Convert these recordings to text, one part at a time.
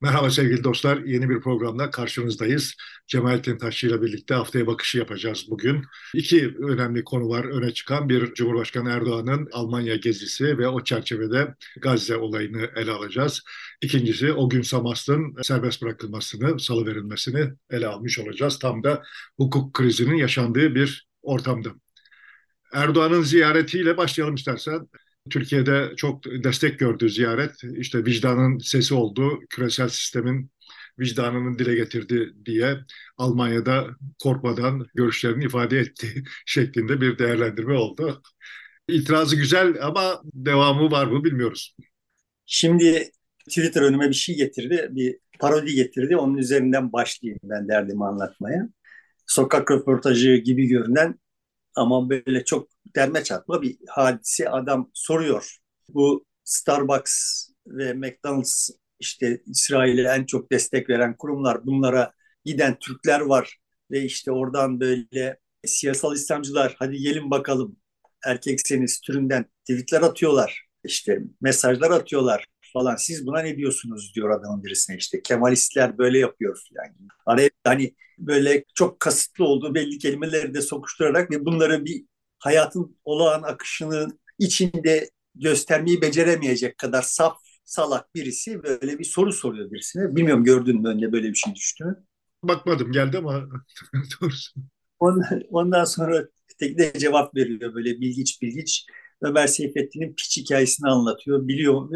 Merhaba sevgili dostlar. Yeni bir programda karşınızdayız. Cemalettin Taşçı ile birlikte haftaya bakışı yapacağız bugün. İki önemli konu var öne çıkan. Bir Cumhurbaşkanı Erdoğan'ın Almanya gezisi ve o çerçevede Gazze olayını ele alacağız. İkincisi o gün Samas'ın serbest bırakılmasını, salıverilmesini ele almış olacağız. Tam da hukuk krizinin yaşandığı bir ortamda. Erdoğan'ın ziyaretiyle başlayalım istersen. Türkiye'de çok destek gördü ziyaret. İşte vicdanın sesi oldu, küresel sistemin vicdanının dile getirdi diye Almanya'da korkmadan görüşlerini ifade etti şeklinde bir değerlendirme oldu. İtirazı güzel ama devamı var mı bilmiyoruz. Şimdi Twitter önüme bir şey getirdi, bir parodi getirdi. Onun üzerinden başlayayım ben derdimi anlatmaya. Sokak röportajı gibi görünen ama böyle çok derme çatma bir hadise adam soruyor. Bu Starbucks ve McDonald's işte İsrail'e en çok destek veren kurumlar bunlara giden Türkler var ve işte oradan böyle siyasal İslamcılar hadi gelin bakalım erkekseniz türünden tweetler atıyorlar işte mesajlar atıyorlar falan siz buna ne diyorsunuz diyor adamın birisine işte Kemalistler böyle yapıyor yani. Araya hani böyle çok kasıtlı olduğu belli kelimeleri de sokuşturarak ve bunları bir hayatın olağan akışının içinde göstermeyi beceremeyecek kadar saf salak birisi böyle bir soru soruyor birisine. Bilmiyorum gördün mü önüne böyle bir şey düştü mü? Bakmadım geldi ama doğrusu. Ondan, ondan sonra de cevap veriyor böyle bilgiç bilgiç. Ömer Seyfettin'in piç hikayesini anlatıyor. Biliyor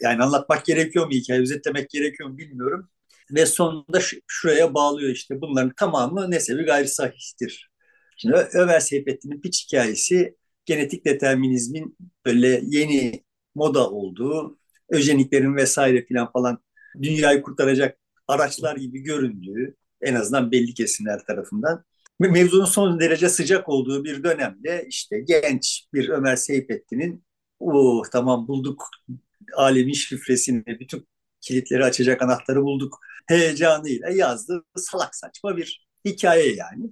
yani anlatmak gerekiyor mu hikaye, özetlemek gerekiyor mu bilmiyorum. Ve sonunda şuraya bağlıyor işte bunların tamamı nesebi gayri sahihtir. Şimdi Ömer Seyfettin'in piç hikayesi genetik determinizmin böyle yeni moda olduğu, öjeniklerin vesaire filan falan dünyayı kurtaracak araçlar gibi göründüğü en azından belli kesimler tarafından mevzunun son derece sıcak olduğu bir dönemde işte genç bir Ömer Seyfettin'in oh tamam bulduk alemin şifresini, bütün kilitleri açacak anahtarı bulduk heyecanıyla yazdığı salak saçma bir hikaye yani.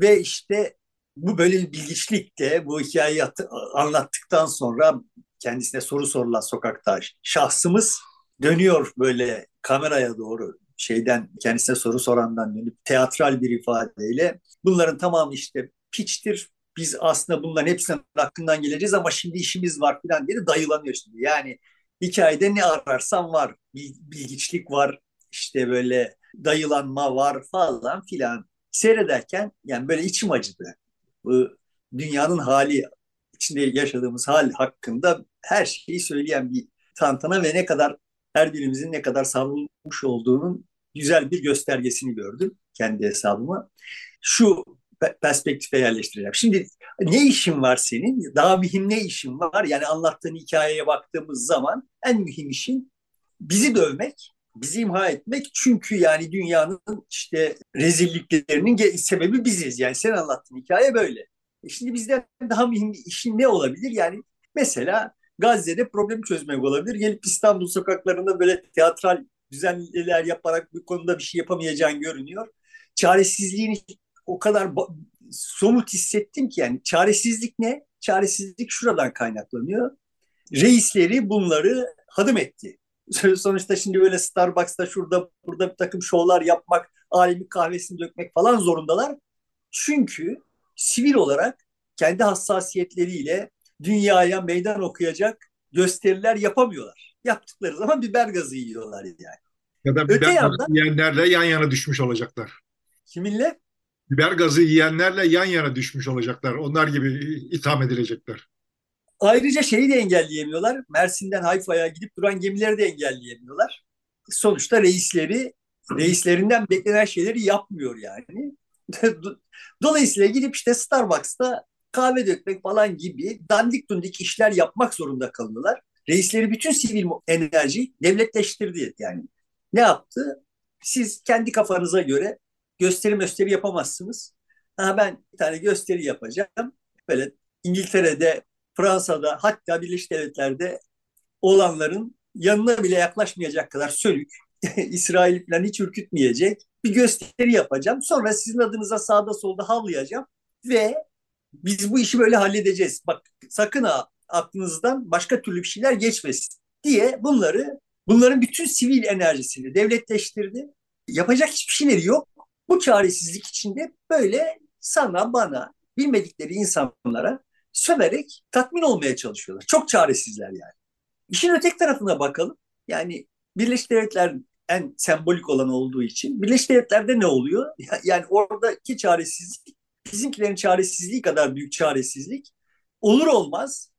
Ve işte bu böyle bir bilgiçlikte bu hikayeyi anlattıktan sonra kendisine soru sorulan sokakta şahsımız dönüyor böyle kameraya doğru şeyden kendisine soru sorandan dönüp teatral bir ifadeyle bunların tamamı işte piçtir. Biz aslında bunların hepsinin hakkından geleceğiz ama şimdi işimiz var falan diye dayılanıyor şimdi. Yani hikayede ne ararsan var. Bilgiçlik var, işte böyle dayılanma var falan filan. Seyrederken yani böyle içim acıdı. Bu dünyanın hali, içinde yaşadığımız hal hakkında her şeyi söyleyen bir tantana ve ne kadar her birimizin ne kadar savrulmuş olduğunun güzel bir göstergesini gördüm kendi hesabıma. Şu perspektife yerleştireceğim. Şimdi ne işin var senin? Daha mühim ne işin var? Yani anlattığın hikayeye baktığımız zaman en mühim işin bizi dövmek, bizi imha etmek. Çünkü yani dünyanın işte rezilliklerinin sebebi biziz. Yani sen anlattığın hikaye böyle. E şimdi bizden daha mühim işin ne olabilir? Yani mesela Gazze'de problemi çözmek olabilir. Gelip İstanbul sokaklarında böyle teatral düzenleler yaparak bu konuda bir şey yapamayacağın görünüyor. Çaresizliğini o kadar somut hissettim ki yani çaresizlik ne? Çaresizlik şuradan kaynaklanıyor. Reisleri bunları hadım etti. Sonuçta şimdi böyle Starbucks'ta şurada burada bir takım şovlar yapmak, alemi kahvesini dökmek falan zorundalar. Çünkü sivil olarak kendi hassasiyetleriyle dünyaya meydan okuyacak gösteriler yapamıyorlar. Yaptıkları zaman biber gazı yiyorlar yani. Ya da biber Öte yandan, yiyenlerle yan yana düşmüş olacaklar. Kiminle? Biber gazı yiyenlerle yan yana düşmüş olacaklar. Onlar gibi itham edilecekler. Ayrıca şeyi de engelleyemiyorlar. Mersin'den Hayfa'ya gidip duran gemileri de engelleyemiyorlar. Sonuçta reisleri, reislerinden beklenen şeyleri yapmıyor yani. Dolayısıyla gidip işte Starbucks'ta kahve dökmek falan gibi dandik dundik işler yapmak zorunda kalıyorlar. Reisleri bütün sivil enerji devletleştirdi yani. Ne yaptı? Siz kendi kafanıza göre gösteri gösteri yapamazsınız. Ha ben bir tane gösteri yapacağım. Böyle İngiltere'de, Fransa'da hatta Birleşik Devletler'de olanların yanına bile yaklaşmayacak kadar sölük, İsrail falan hiç ürkütmeyecek bir gösteri yapacağım. Sonra sizin adınıza sağda solda havlayacağım ve biz bu işi böyle halledeceğiz. Bak sakın ha aklınızdan başka türlü bir şeyler geçmesin diye bunları Bunların bütün sivil enerjisini devletleştirdi. Yapacak hiçbir şeyleri yok. Bu çaresizlik içinde böyle sana bana bilmedikleri insanlara söverek tatmin olmaya çalışıyorlar. Çok çaresizler yani. İşin öteki tarafına bakalım. Yani Birleşik Devletler en sembolik olan olduğu için Birleşik Devletler'de ne oluyor? Yani oradaki çaresizlik bizimkilerin çaresizliği kadar büyük çaresizlik olur olmaz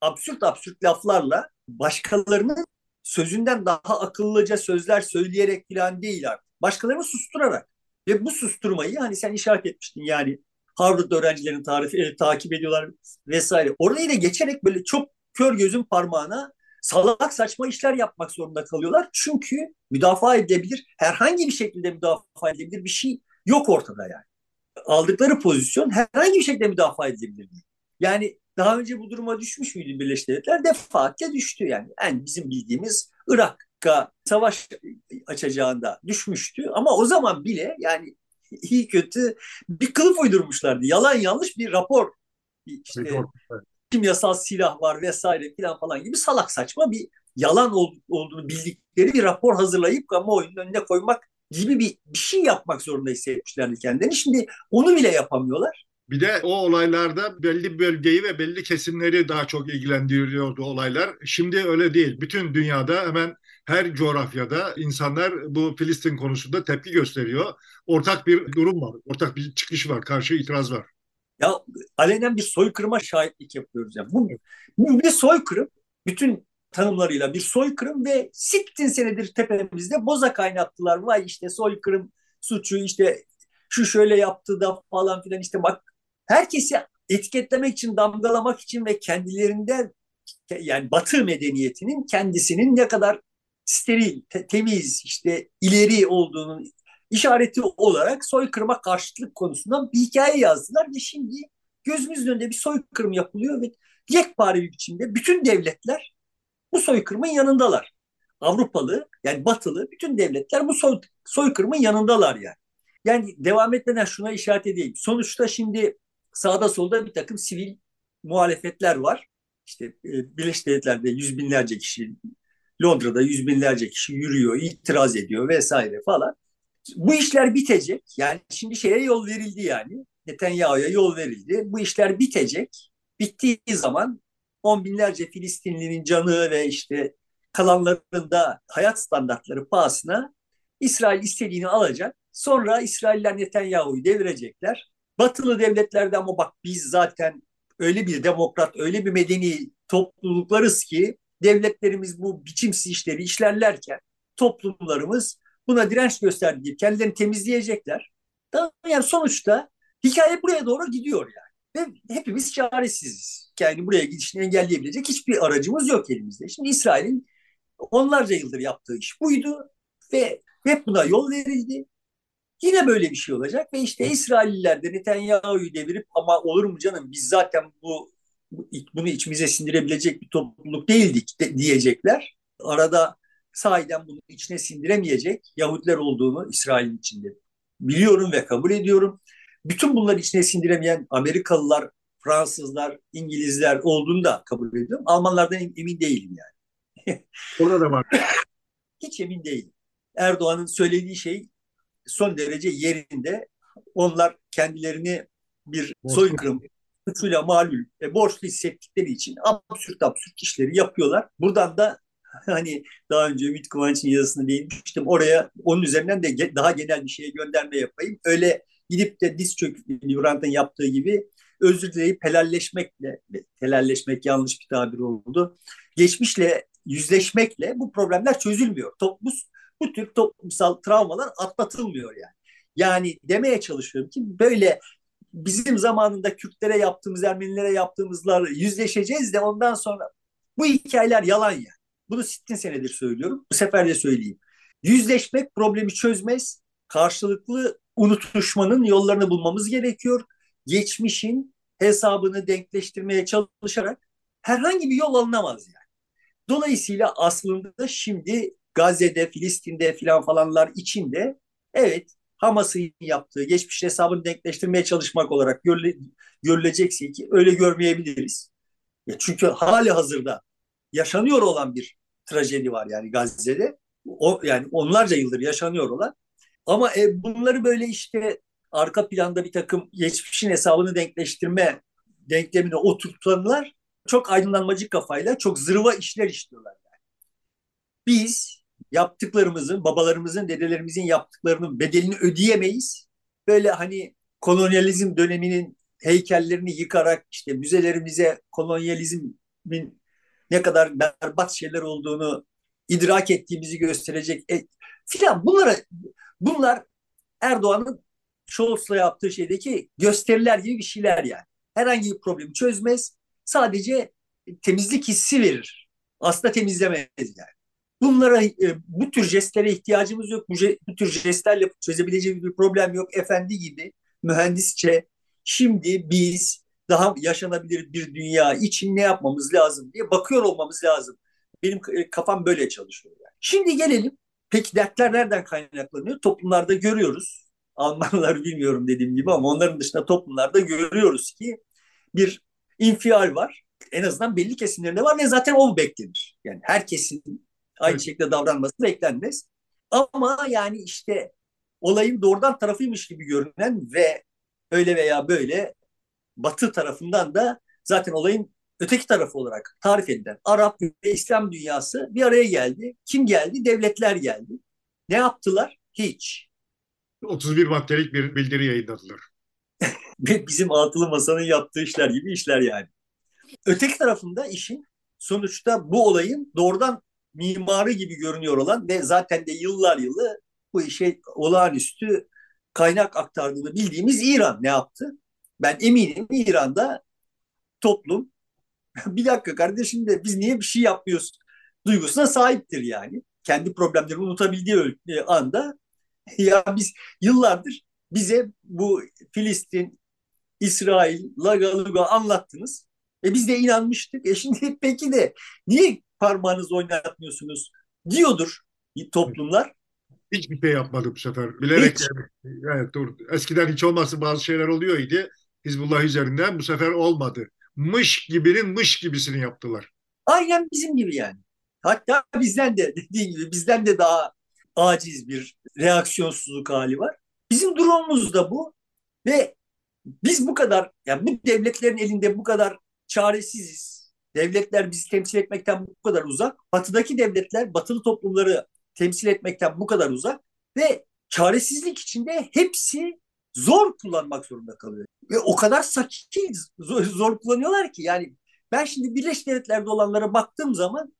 absürt absürt laflarla başkalarının sözünden daha akıllıca sözler söyleyerek falan değil artık. Başkalarını susturarak ve bu susturmayı hani sen işaret etmiştin yani Harvard öğrencilerin tarifi e, takip ediyorlar vesaire. Orayı da geçerek böyle çok kör gözün parmağına salak saçma işler yapmak zorunda kalıyorlar. Çünkü müdafaa edilebilir, herhangi bir şekilde müdafaa edilebilir bir şey yok ortada yani. Aldıkları pozisyon herhangi bir şekilde müdafaa edilebilir değil. Yani daha önce bu duruma düşmüş müydü Birleşik Devletler? Defaatle düştü yani. Yani bizim bildiğimiz Irak'a savaş açacağında düşmüştü. Ama o zaman bile yani iyi kötü bir kılıf uydurmuşlardı. Yalan yanlış bir rapor. İşte kimyasal silah var vesaire filan falan gibi salak saçma bir yalan olduğunu bildikleri bir rapor hazırlayıp kamuoyunun önüne koymak gibi bir, bir şey yapmak zorunda hissetmişlerdi kendilerini. Şimdi onu bile yapamıyorlar. Bir de o olaylarda belli bölgeyi ve belli kesimleri daha çok ilgilendiriyordu olaylar. Şimdi öyle değil. Bütün dünyada hemen her coğrafyada insanlar bu Filistin konusunda tepki gösteriyor. Ortak bir durum var, ortak bir çıkış var, karşı itiraz var. Ya alenen bir soykırıma şahitlik yapıyoruz. Yani. Bu, bu bir soykırım. Bütün tanımlarıyla bir soykırım ve sittin senedir tepemizde boza kaynattılar. Vay işte soykırım suçu işte şu şöyle yaptı da falan filan işte bak herkesi etiketlemek için, damgalamak için ve kendilerinden yani Batı medeniyetinin kendisinin ne kadar steril, te- temiz, işte ileri olduğunun işareti olarak soykırıma karşıtlık konusundan bir hikaye yazdılar ve şimdi gözümüzün önünde bir soykırım yapılıyor ve yekpare bir biçimde bütün devletler bu soykırımın yanındalar. Avrupalı yani batılı bütün devletler bu soy, soykırımın yanındalar yani. Yani devam etmeden şuna işaret edeyim. Sonuçta şimdi sağda solda bir takım sivil muhalefetler var. İşte e, Birleşik Devletler'de yüz binlerce kişi, Londra'da yüz binlerce kişi yürüyor, itiraz ediyor vesaire falan. Bu işler bitecek. Yani şimdi şeye yol verildi yani. Netanyahu'ya yol verildi. Bu işler bitecek. Bittiği zaman on binlerce Filistinlinin canı ve işte kalanların da hayat standartları pahasına İsrail istediğini alacak. Sonra İsrailler Netanyahu'yu devirecekler. Batılı devletlerde ama bak biz zaten öyle bir demokrat, öyle bir medeni topluluklarız ki devletlerimiz bu biçimsiz işleri işlerlerken toplumlarımız buna direnç gösterdiği kendilerini temizleyecekler. Yani sonuçta hikaye buraya doğru gidiyor yani. Ve hepimiz çaresiziz. Yani buraya gidişini engelleyebilecek hiçbir aracımız yok elimizde. Şimdi İsrail'in onlarca yıldır yaptığı iş buydu ve hep buna yol verildi. Yine böyle bir şey olacak ve işte İsrailliler de Netanyahu'yu devirip ama olur mu canım biz zaten bu bunu içimize sindirebilecek bir topluluk değildik de, diyecekler. Arada sahiden bunu içine sindiremeyecek Yahudiler olduğunu İsrail'in içinde biliyorum ve kabul ediyorum. Bütün bunları içine sindiremeyen Amerikalılar, Fransızlar, İngilizler olduğunu da kabul ediyorum. Almanlardan emin değilim yani. Orada da var. Hiç emin değilim. Erdoğan'ın söylediği şey son derece yerinde. Onlar kendilerini bir soykırım suçuyla malul e, borçlu hissettikleri için absürt absürt işleri yapıyorlar. Buradan da hani daha önce Ümit Kıvanç'ın yazısını değinmiştim. Oraya onun üzerinden de daha genel bir şeye gönderme yapayım. Öyle gidip de diz çöküp Livrant'ın yaptığı gibi özür dileyip helalleşmekle, helalleşmek yanlış bir tabir oldu. Geçmişle yüzleşmekle bu problemler çözülmüyor. Bu, bu tür toplumsal travmalar atlatılmıyor yani. Yani demeye çalışıyorum ki böyle bizim zamanında Kürtlere yaptığımız, Ermenilere yaptığımızlar yüzleşeceğiz de ondan sonra bu hikayeler yalan ya. Bunu sittin senedir söylüyorum. Bu sefer de söyleyeyim. Yüzleşmek problemi çözmez. Karşılıklı unutuşmanın yollarını bulmamız gerekiyor. Geçmişin hesabını denkleştirmeye çalışarak herhangi bir yol alınamaz yani. Dolayısıyla aslında şimdi Gazze'de, Filistin'de filan falanlar içinde evet Hamas'ın yaptığı geçmiş hesabını denkleştirmeye çalışmak olarak görüle, görülecekse ki öyle görmeyebiliriz. Ya çünkü hali hazırda yaşanıyor olan bir trajedi var yani Gazze'de. O yani onlarca yıldır yaşanıyor olan. Ama e, bunları böyle işte arka planda bir takım geçmişin hesabını denkleştirme denklemine oturtanlar çok aydınlanmacı kafayla çok zırva işler işliyorlar. Yani. Biz yaptıklarımızın, babalarımızın, dedelerimizin yaptıklarının bedelini ödeyemeyiz. Böyle hani kolonyalizm döneminin heykellerini yıkarak işte müzelerimize kolonyalizmin ne kadar berbat şeyler olduğunu idrak ettiğimizi gösterecek e, filan bunlara bunlar Erdoğan'ın Scholz'la yaptığı şeydeki gösteriler gibi bir şeyler yani. Herhangi bir problemi çözmez. Sadece temizlik hissi verir. Aslında temizlemez yani. Bunlara e, bu tür jestlere ihtiyacımız yok. Bu, bu tür jestlerle çözebileceğimiz bir problem yok. Efendi gibi mühendisçe şimdi biz daha yaşanabilir bir dünya için ne yapmamız lazım diye bakıyor olmamız lazım. Benim e, kafam böyle çalışıyor. Yani. Şimdi gelelim. Peki dertler nereden kaynaklanıyor? Toplumlarda görüyoruz. Almanlar bilmiyorum dediğim gibi ama onların dışında toplumlarda görüyoruz ki bir infial var. En azından belli kesimlerinde var ve zaten o beklenir. Yani herkesin aynı şekilde davranması beklenmez. Ama yani işte olayın doğrudan tarafıymış gibi görünen ve öyle veya böyle Batı tarafından da zaten olayın öteki tarafı olarak tarif edilen Arap ve İslam dünyası bir araya geldi. Kim geldi? Devletler geldi. Ne yaptılar? Hiç. 31 maddelik bir bildiri yayınladılar. Bizim altılı masanın yaptığı işler gibi işler yani. Öteki tarafında işin sonuçta bu olayın doğrudan mimarı gibi görünüyor olan ve zaten de yıllar yılı bu işe olağanüstü kaynak aktardığını bildiğimiz İran ne yaptı? Ben eminim İran'da toplum bir dakika kardeşim de biz niye bir şey yapmıyoruz duygusuna sahiptir yani. Kendi problemlerini unutabildiği anda ya biz yıllardır bize bu Filistin, İsrail, Lagaluga anlattınız. E biz de inanmıştık. E şimdi peki de niye parmağınızı oynatmıyorsunuz diyordur toplumlar. Hiçbir şey yapmadı bu sefer. Bilerek hiç. yani, evet, dur. Eskiden hiç olmazsa bazı şeyler oluyor idi. Hizbullah üzerinden bu sefer olmadı. Mış gibinin mış gibisini yaptılar. Aynen bizim gibi yani. Hatta bizden de dediğin gibi bizden de daha aciz bir reaksiyonsuzluk hali var. Bizim durumumuz da bu ve biz bu kadar yani bu devletlerin elinde bu kadar çaresiziz. Devletler bizi temsil etmekten bu kadar uzak. Batıdaki devletler batılı toplumları temsil etmekten bu kadar uzak ve çaresizlik içinde hepsi zor kullanmak zorunda kalıyor. Ve o kadar sakin zor, zor kullanıyorlar ki yani ben şimdi Birleşik Devletler'de olanlara baktığım zaman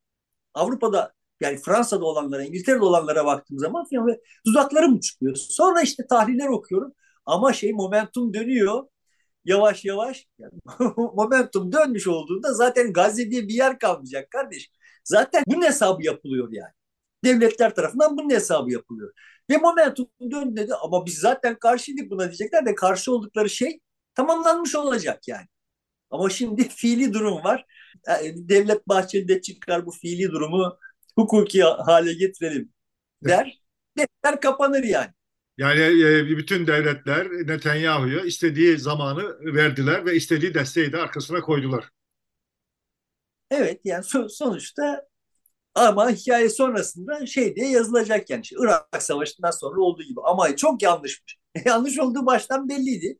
Avrupa'da yani Fransa'da olanlara, İngiltere'de olanlara baktığım zaman falan dudaklarım çıkıyor. Sonra işte tahliller okuyorum ama şey momentum dönüyor yavaş yavaş yani momentum dönmüş olduğunda zaten Gazze diye bir yer kalmayacak kardeş. Zaten bunun hesabı yapılıyor yani. Devletler tarafından bunun hesabı yapılıyor. Ve momentum döndü dedi ama biz zaten karşıydık buna diyecekler de karşı oldukları şey tamamlanmış olacak yani. Ama şimdi fiili durum var. Yani Devlet Bahçeli de çıkar bu fiili durumu hukuki hale getirelim der. Defter kapanır yani. Yani e, bütün devletler Netanyahu'ya istediği zamanı verdiler ve istediği desteği de arkasına koydular. Evet yani sonuçta ama hikaye sonrasında şey diye yazılacak yani işte Irak Savaşı'ndan sonra olduğu gibi ama çok yanlışmış. Yanlış olduğu baştan belliydi.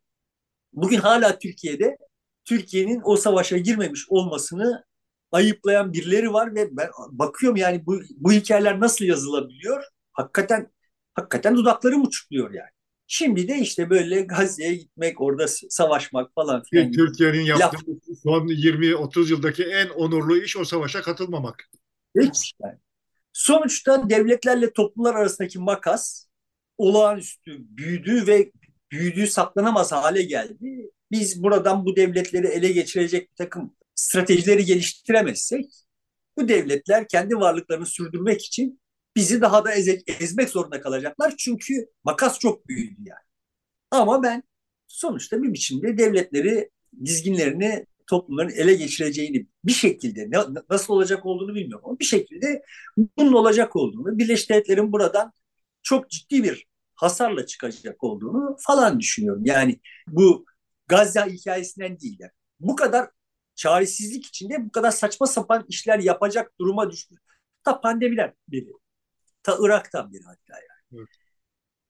Bugün hala Türkiye'de Türkiye'nin o savaşa girmemiş olmasını ayıplayan birileri var ve ben bakıyorum yani bu, bu hikayeler nasıl yazılabiliyor? Hakikaten hakikaten dudaklarım uçukluyor yani. Şimdi de işte böyle Gazze'ye gitmek, orada savaşmak falan filan. Türkiye'nin yaptığı Laf. son 20-30 yıldaki en onurlu iş o savaşa katılmamak. Hiç yani. Sonuçta devletlerle toplumlar arasındaki makas olağanüstü büyüdü ve büyüdüğü saklanamaz hale geldi. Biz buradan bu devletleri ele geçirecek bir takım stratejileri geliştiremezsek bu devletler kendi varlıklarını sürdürmek için bizi daha da eze, ezmek zorunda kalacaklar. Çünkü makas çok büyüdü yani. Ama ben sonuçta bir biçimde devletleri dizginlerini toplumların ele geçireceğini bir şekilde ne, nasıl olacak olduğunu bilmiyorum ama bir şekilde bunun olacak olduğunu, Birleşik Devletler'in buradan çok ciddi bir hasarla çıkacak olduğunu falan düşünüyorum. Yani bu Gazze hikayesinden değil. Yani. Bu kadar çaresizlik içinde bu kadar saçma sapan işler yapacak duruma düşmüş Ta pandemiden biri. Ta Irak'tan biri hatta yani. Evet.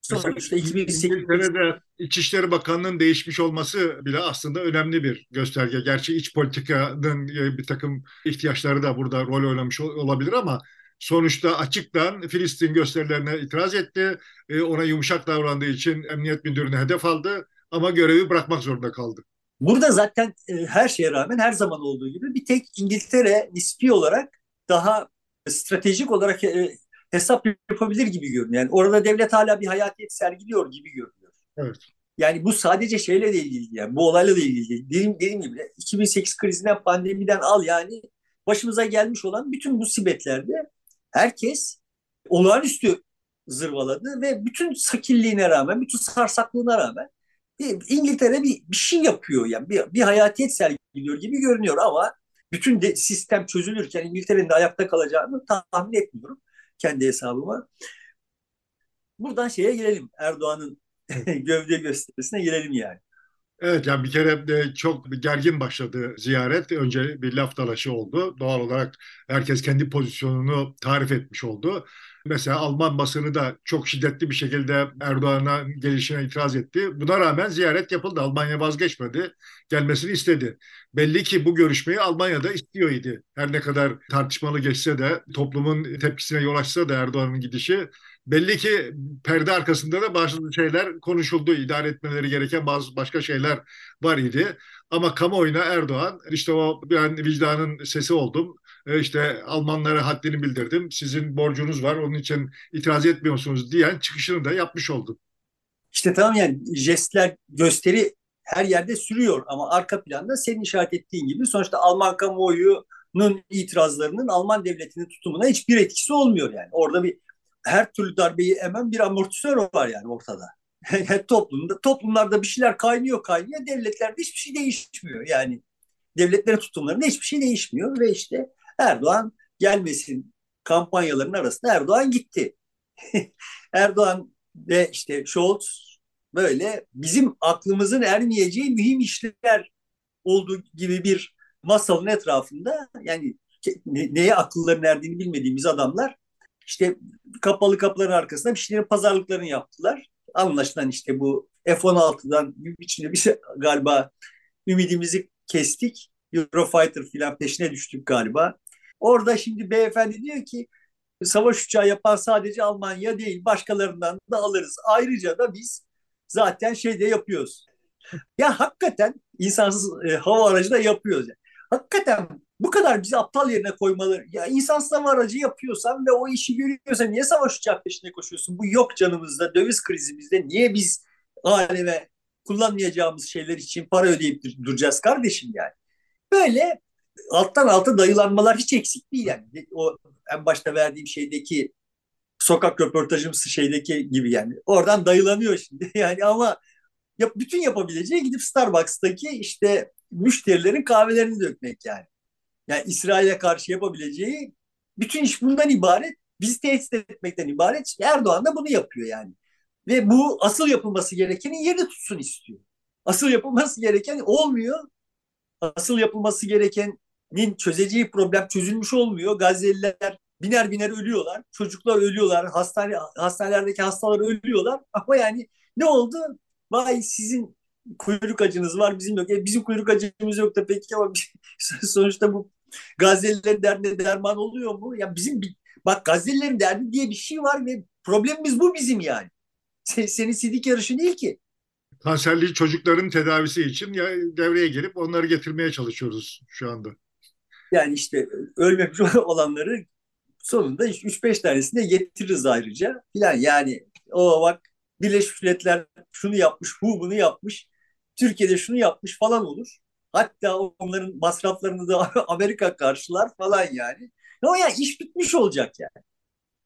Sonuçta 2008 İngiltere'de İçişleri Bakanlığı'nın değişmiş olması bile aslında önemli bir gösterge. Gerçi iç politikanın bir takım ihtiyaçları da burada rol oynamış olabilir ama sonuçta açıktan Filistin gösterilerine itiraz etti. E, ona yumuşak davrandığı için emniyet müdürünü hedef aldı ama görevi bırakmak zorunda kaldı. Burada zaten e, her şeye rağmen her zaman olduğu gibi bir tek İngiltere nispi olarak daha stratejik olarak e, hesap yapabilir gibi görünüyor. Yani orada devlet hala bir hayatiyet sergiliyor gibi görünüyor. Evet. Yani bu sadece şeyle de ilgili yani bu olayla da ilgili değil. Dediğim, dediğim gibi 2008 krizinden pandemiden al yani başımıza gelmiş olan bütün bu sibetlerde herkes olağanüstü zırvaladı ve bütün sakilliğine rağmen, bütün sarsaklığına rağmen İngiltere bir, bir şey yapıyor yani bir, bir hayatiyet sergiliyor gibi görünüyor ama bütün de, sistem çözülürken İngiltere'nin de ayakta kalacağını tahmin etmiyorum kendi hesabıma. Buradan şeye gelelim Erdoğan'ın gövde gösterisine gelelim yani. Evet yani bir kere de çok gergin başladı ziyaret. Önce bir laf dalaşı oldu. Doğal olarak herkes kendi pozisyonunu tarif etmiş oldu. Mesela Alman basını da çok şiddetli bir şekilde Erdoğan'a gelişine itiraz etti. Buna rağmen ziyaret yapıldı. Almanya vazgeçmedi. Gelmesini istedi. Belli ki bu görüşmeyi Almanya'da istiyor idi. Her ne kadar tartışmalı geçse de toplumun tepkisine yol açsa da Erdoğan'ın gidişi belli ki perde arkasında da bazı şeyler konuşuldu. İdare etmeleri gereken bazı başka şeyler var idi. Ama kamuoyuna Erdoğan işte o ben vicdanın sesi oldum. E, işte Almanlara haddini bildirdim. Sizin borcunuz var onun için itiraz etmiyorsunuz diyen çıkışını da yapmış oldu. İşte tamam yani jestler, gösteri her yerde sürüyor ama arka planda senin işaret ettiğin gibi sonuçta Alman kamuoyunun itirazlarının Alman devletinin tutumuna hiçbir etkisi olmuyor yani. Orada bir her türlü darbeyi emen bir amortisör var yani ortada. toplumda toplumlarda bir şeyler kaynıyor kaynıyor devletlerde hiçbir şey değişmiyor yani devletlerin tutumlarında hiçbir şey değişmiyor ve işte Erdoğan gelmesin kampanyaların arasında Erdoğan gitti. Erdoğan ve işte Scholz böyle bizim aklımızın ermeyeceği mühim işler olduğu gibi bir masalın etrafında yani neye akılların erdiğini bilmediğimiz adamlar işte kapalı kapıların arkasında bir şeylerin pazarlıklarını yaptılar. Anlaşılan işte bu F-16'dan içinde bir şey, galiba ümidimizi kestik. Eurofighter filan peşine düştük galiba. Orada şimdi beyefendi diyor ki savaş uçağı yapan sadece Almanya değil başkalarından da alırız. Ayrıca da biz zaten şey de yapıyoruz. Ya hakikaten insansız e, hava aracı da yapıyoruz. Yani. Hakikaten bu kadar bizi aptal yerine koymaları. Ya insansız hava aracı yapıyorsan ve o işi görüyorsan niye savaş uçağı peşine koşuyorsun? Bu yok canımızda, döviz krizimizde. Niye biz aleme kullanmayacağımız şeyler için para ödeyip duracağız kardeşim yani? Böyle alttan alta dayılanmalar hiç eksik değil yani. O en başta verdiğim şeydeki sokak röportajımsı şeydeki gibi yani. Oradan dayılanıyor şimdi yani ama yap, bütün yapabileceği gidip Starbucks'taki işte müşterilerin kahvelerini dökmek yani. Yani İsrail'e karşı yapabileceği bütün iş bundan ibaret. Bizi tehdit etmekten ibaret. Erdoğan da bunu yapıyor yani. Ve bu asıl yapılması gerekenin yerini tutsun istiyor. Asıl yapılması gereken olmuyor. Asıl yapılması gerekenin çözeceği problem çözülmüş olmuyor. Gazze'liler biner biner ölüyorlar. Çocuklar ölüyorlar. Hastane, hastanelerdeki hastalar ölüyorlar. Ama yani ne oldu? Vay sizin kuyruk acınız var bizim yok. E, bizim kuyruk acımız yok da peki ama sonuçta bu Gazze'lilerin derdine derman oluyor mu? Ya bizim bak Gazze'lilerin derdi diye bir şey var ve problemimiz bu bizim yani. Senin sidik yarışı değil ki. Kanserli çocukların tedavisi için ya devreye gelip onları getirmeye çalışıyoruz şu anda. Yani işte ölmemiş olanları sonunda 3-5 tanesini de getiririz ayrıca filan. Yani o bak Birleşmiş Milletler şunu yapmış, bu bunu yapmış. Türkiye'de şunu yapmış falan olur. Hatta onların masraflarını da Amerika karşılar falan yani. Ama yani iş bitmiş olacak yani.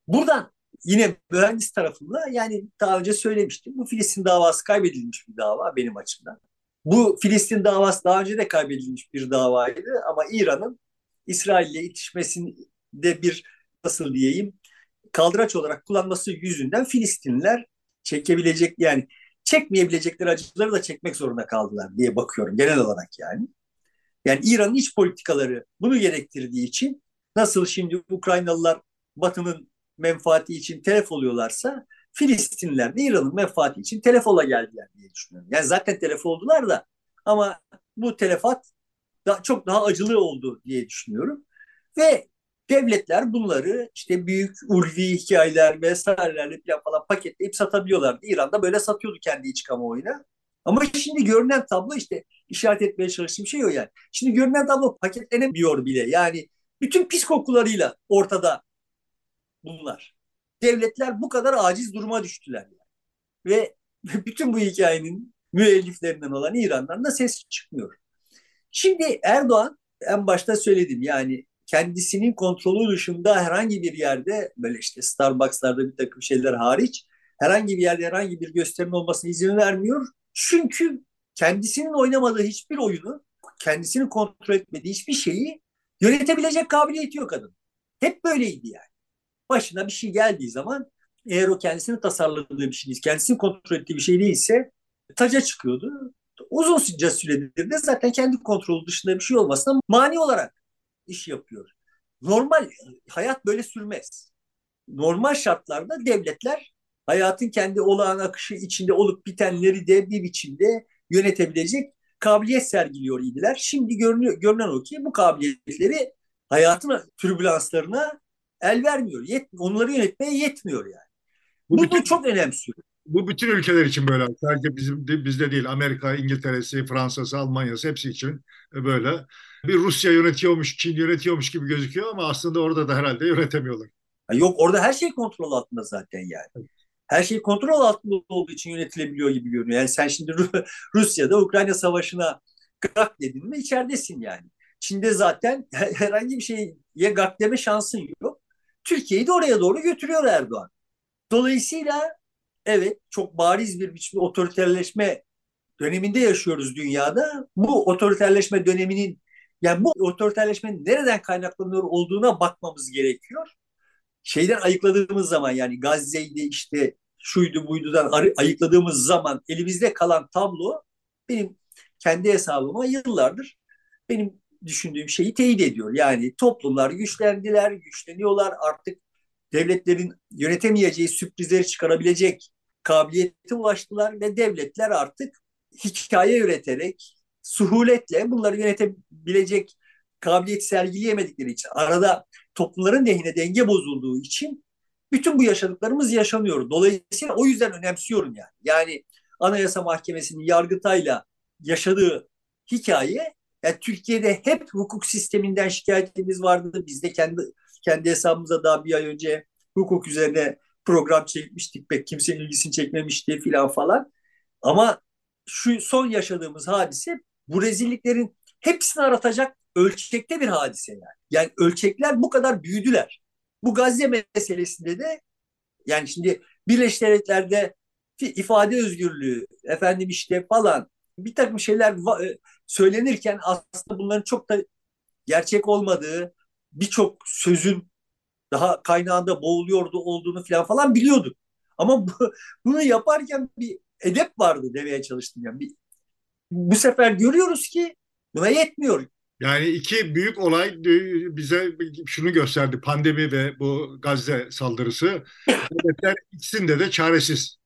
Buradan yine mühendis tarafında yani daha önce söylemiştim. Bu Filistin davası kaybedilmiş bir dava benim açımdan. Bu Filistin davası daha önce de kaybedilmiş bir davaydı ama İran'ın İsrail ile itişmesinde bir nasıl diyeyim kaldıraç olarak kullanması yüzünden Filistinliler çekebilecek yani çekmeyebilecekleri acıları da çekmek zorunda kaldılar diye bakıyorum genel olarak yani. Yani İran'ın iç politikaları bunu gerektirdiği için nasıl şimdi Ukraynalılar Batı'nın menfaati için telef oluyorlarsa Filistinliler de İran'ın menfaati için telef ola geldiler diye düşünüyorum. Yani zaten telef oldular da ama bu telefat da, çok daha acılı oldu diye düşünüyorum. Ve devletler bunları işte büyük ulvi hikayeler vesairelerle falan paketleyip satabiliyorlardı. İran'da böyle satıyordu kendi iç kamuoyuna. Ama şimdi görünen tablo işte işaret etmeye çalıştığım şey o yani. Şimdi görünen tablo paketlenemiyor bile. Yani bütün pis kokularıyla ortada bunlar. Devletler bu kadar aciz duruma düştüler. Yani. Ve bütün bu hikayenin müelliflerinden olan İran'dan da ses çıkmıyor. Şimdi Erdoğan en başta söyledim yani kendisinin kontrolü dışında herhangi bir yerde böyle işte Starbucks'larda bir takım şeyler hariç herhangi bir yerde herhangi bir gösterinin olmasına izin vermiyor. Çünkü kendisinin oynamadığı hiçbir oyunu, kendisini kontrol etmediği hiçbir şeyi yönetebilecek kabiliyeti yok kadın. Hep böyleydi yani. Başına bir şey geldiği zaman eğer o kendisini tasarladığı bir şey, kendisini kontrol ettiği bir şey değilse taca çıkıyordu. Uzunca süredir de zaten kendi kontrolü dışında bir şey olmasına mani olarak iş yapıyor. Normal hayat böyle sürmez. Normal şartlarda devletler hayatın kendi olağan akışı içinde olup bitenleri de bir biçimde yönetebilecek kabiliyet sergiliyor idiler. Şimdi görünüyor, görünen o ki bu kabiliyetleri hayatın türbülanslarına el vermiyor. Yet, onları yönetmeye yetmiyor yani. Bu, bu bütün, çok önemsiyor. Bu bütün ülkeler için böyle. Sadece bizim bizde değil. Amerika, İngiltere'si, Fransa'sı, Almanya'sı hepsi için böyle. Bir Rusya yönetiyormuş, Çin yönetiyormuş gibi gözüküyor ama aslında orada da herhalde yönetemiyorlar. Yok orada her şey kontrol altında zaten yani. Her şey kontrol altında olduğu için yönetilebiliyor gibi görünüyor. Yani sen şimdi Rusya'da Ukrayna Savaşı'na gak dedin mi içeridesin yani. Çin'de zaten herhangi bir şeye gak deme şansın yok. Türkiye'yi de oraya doğru götürüyor Erdoğan. Dolayısıyla evet çok bariz bir biçimde otoriterleşme döneminde yaşıyoruz dünyada. Bu otoriterleşme döneminin yani bu otoriterleşmenin nereden kaynaklanıyor olduğuna bakmamız gerekiyor. Şeyden ayıkladığımız zaman yani Gazze'ydi işte şuydu buydudan ayıkladığımız zaman elimizde kalan tablo benim kendi hesabıma yıllardır benim düşündüğüm şeyi teyit ediyor. Yani toplumlar güçlendiler, güçleniyorlar artık devletlerin yönetemeyeceği sürprizleri çıkarabilecek kabiliyete ulaştılar ve devletler artık hikaye üreterek suhuletle bunları yönetebilecek kabiliyet sergileyemedikleri için arada toplumların lehine denge bozulduğu için bütün bu yaşadıklarımız yaşanıyor. Dolayısıyla o yüzden önemsiyorum yani. Yani Anayasa Mahkemesi'nin Yargıtay'la yaşadığı hikaye yani Türkiye'de hep hukuk sisteminden şikayetimiz vardı. Biz de kendi kendi hesabımıza daha bir ay önce hukuk üzerine program çekmiştik. Pek kimsenin ilgisini çekmemişti filan falan. Ama şu son yaşadığımız hadise bu rezilliklerin hepsini aratacak ölçekte bir hadise yani. Yani ölçekler bu kadar büyüdüler. Bu Gazze meselesinde de yani şimdi Birleşik Devletler'de ifade özgürlüğü efendim işte falan bir takım şeyler e, söylenirken aslında bunların çok da gerçek olmadığı birçok sözün daha kaynağında boğuluyordu olduğunu falan falan biliyorduk. Ama bu, bunu yaparken bir edep vardı demeye çalıştım. Yani bir, bu sefer görüyoruz ki buna yetmiyor. Yani iki büyük olay bize şunu gösterdi. Pandemi ve bu Gazze saldırısı. Devletler ikisinde de çaresiz.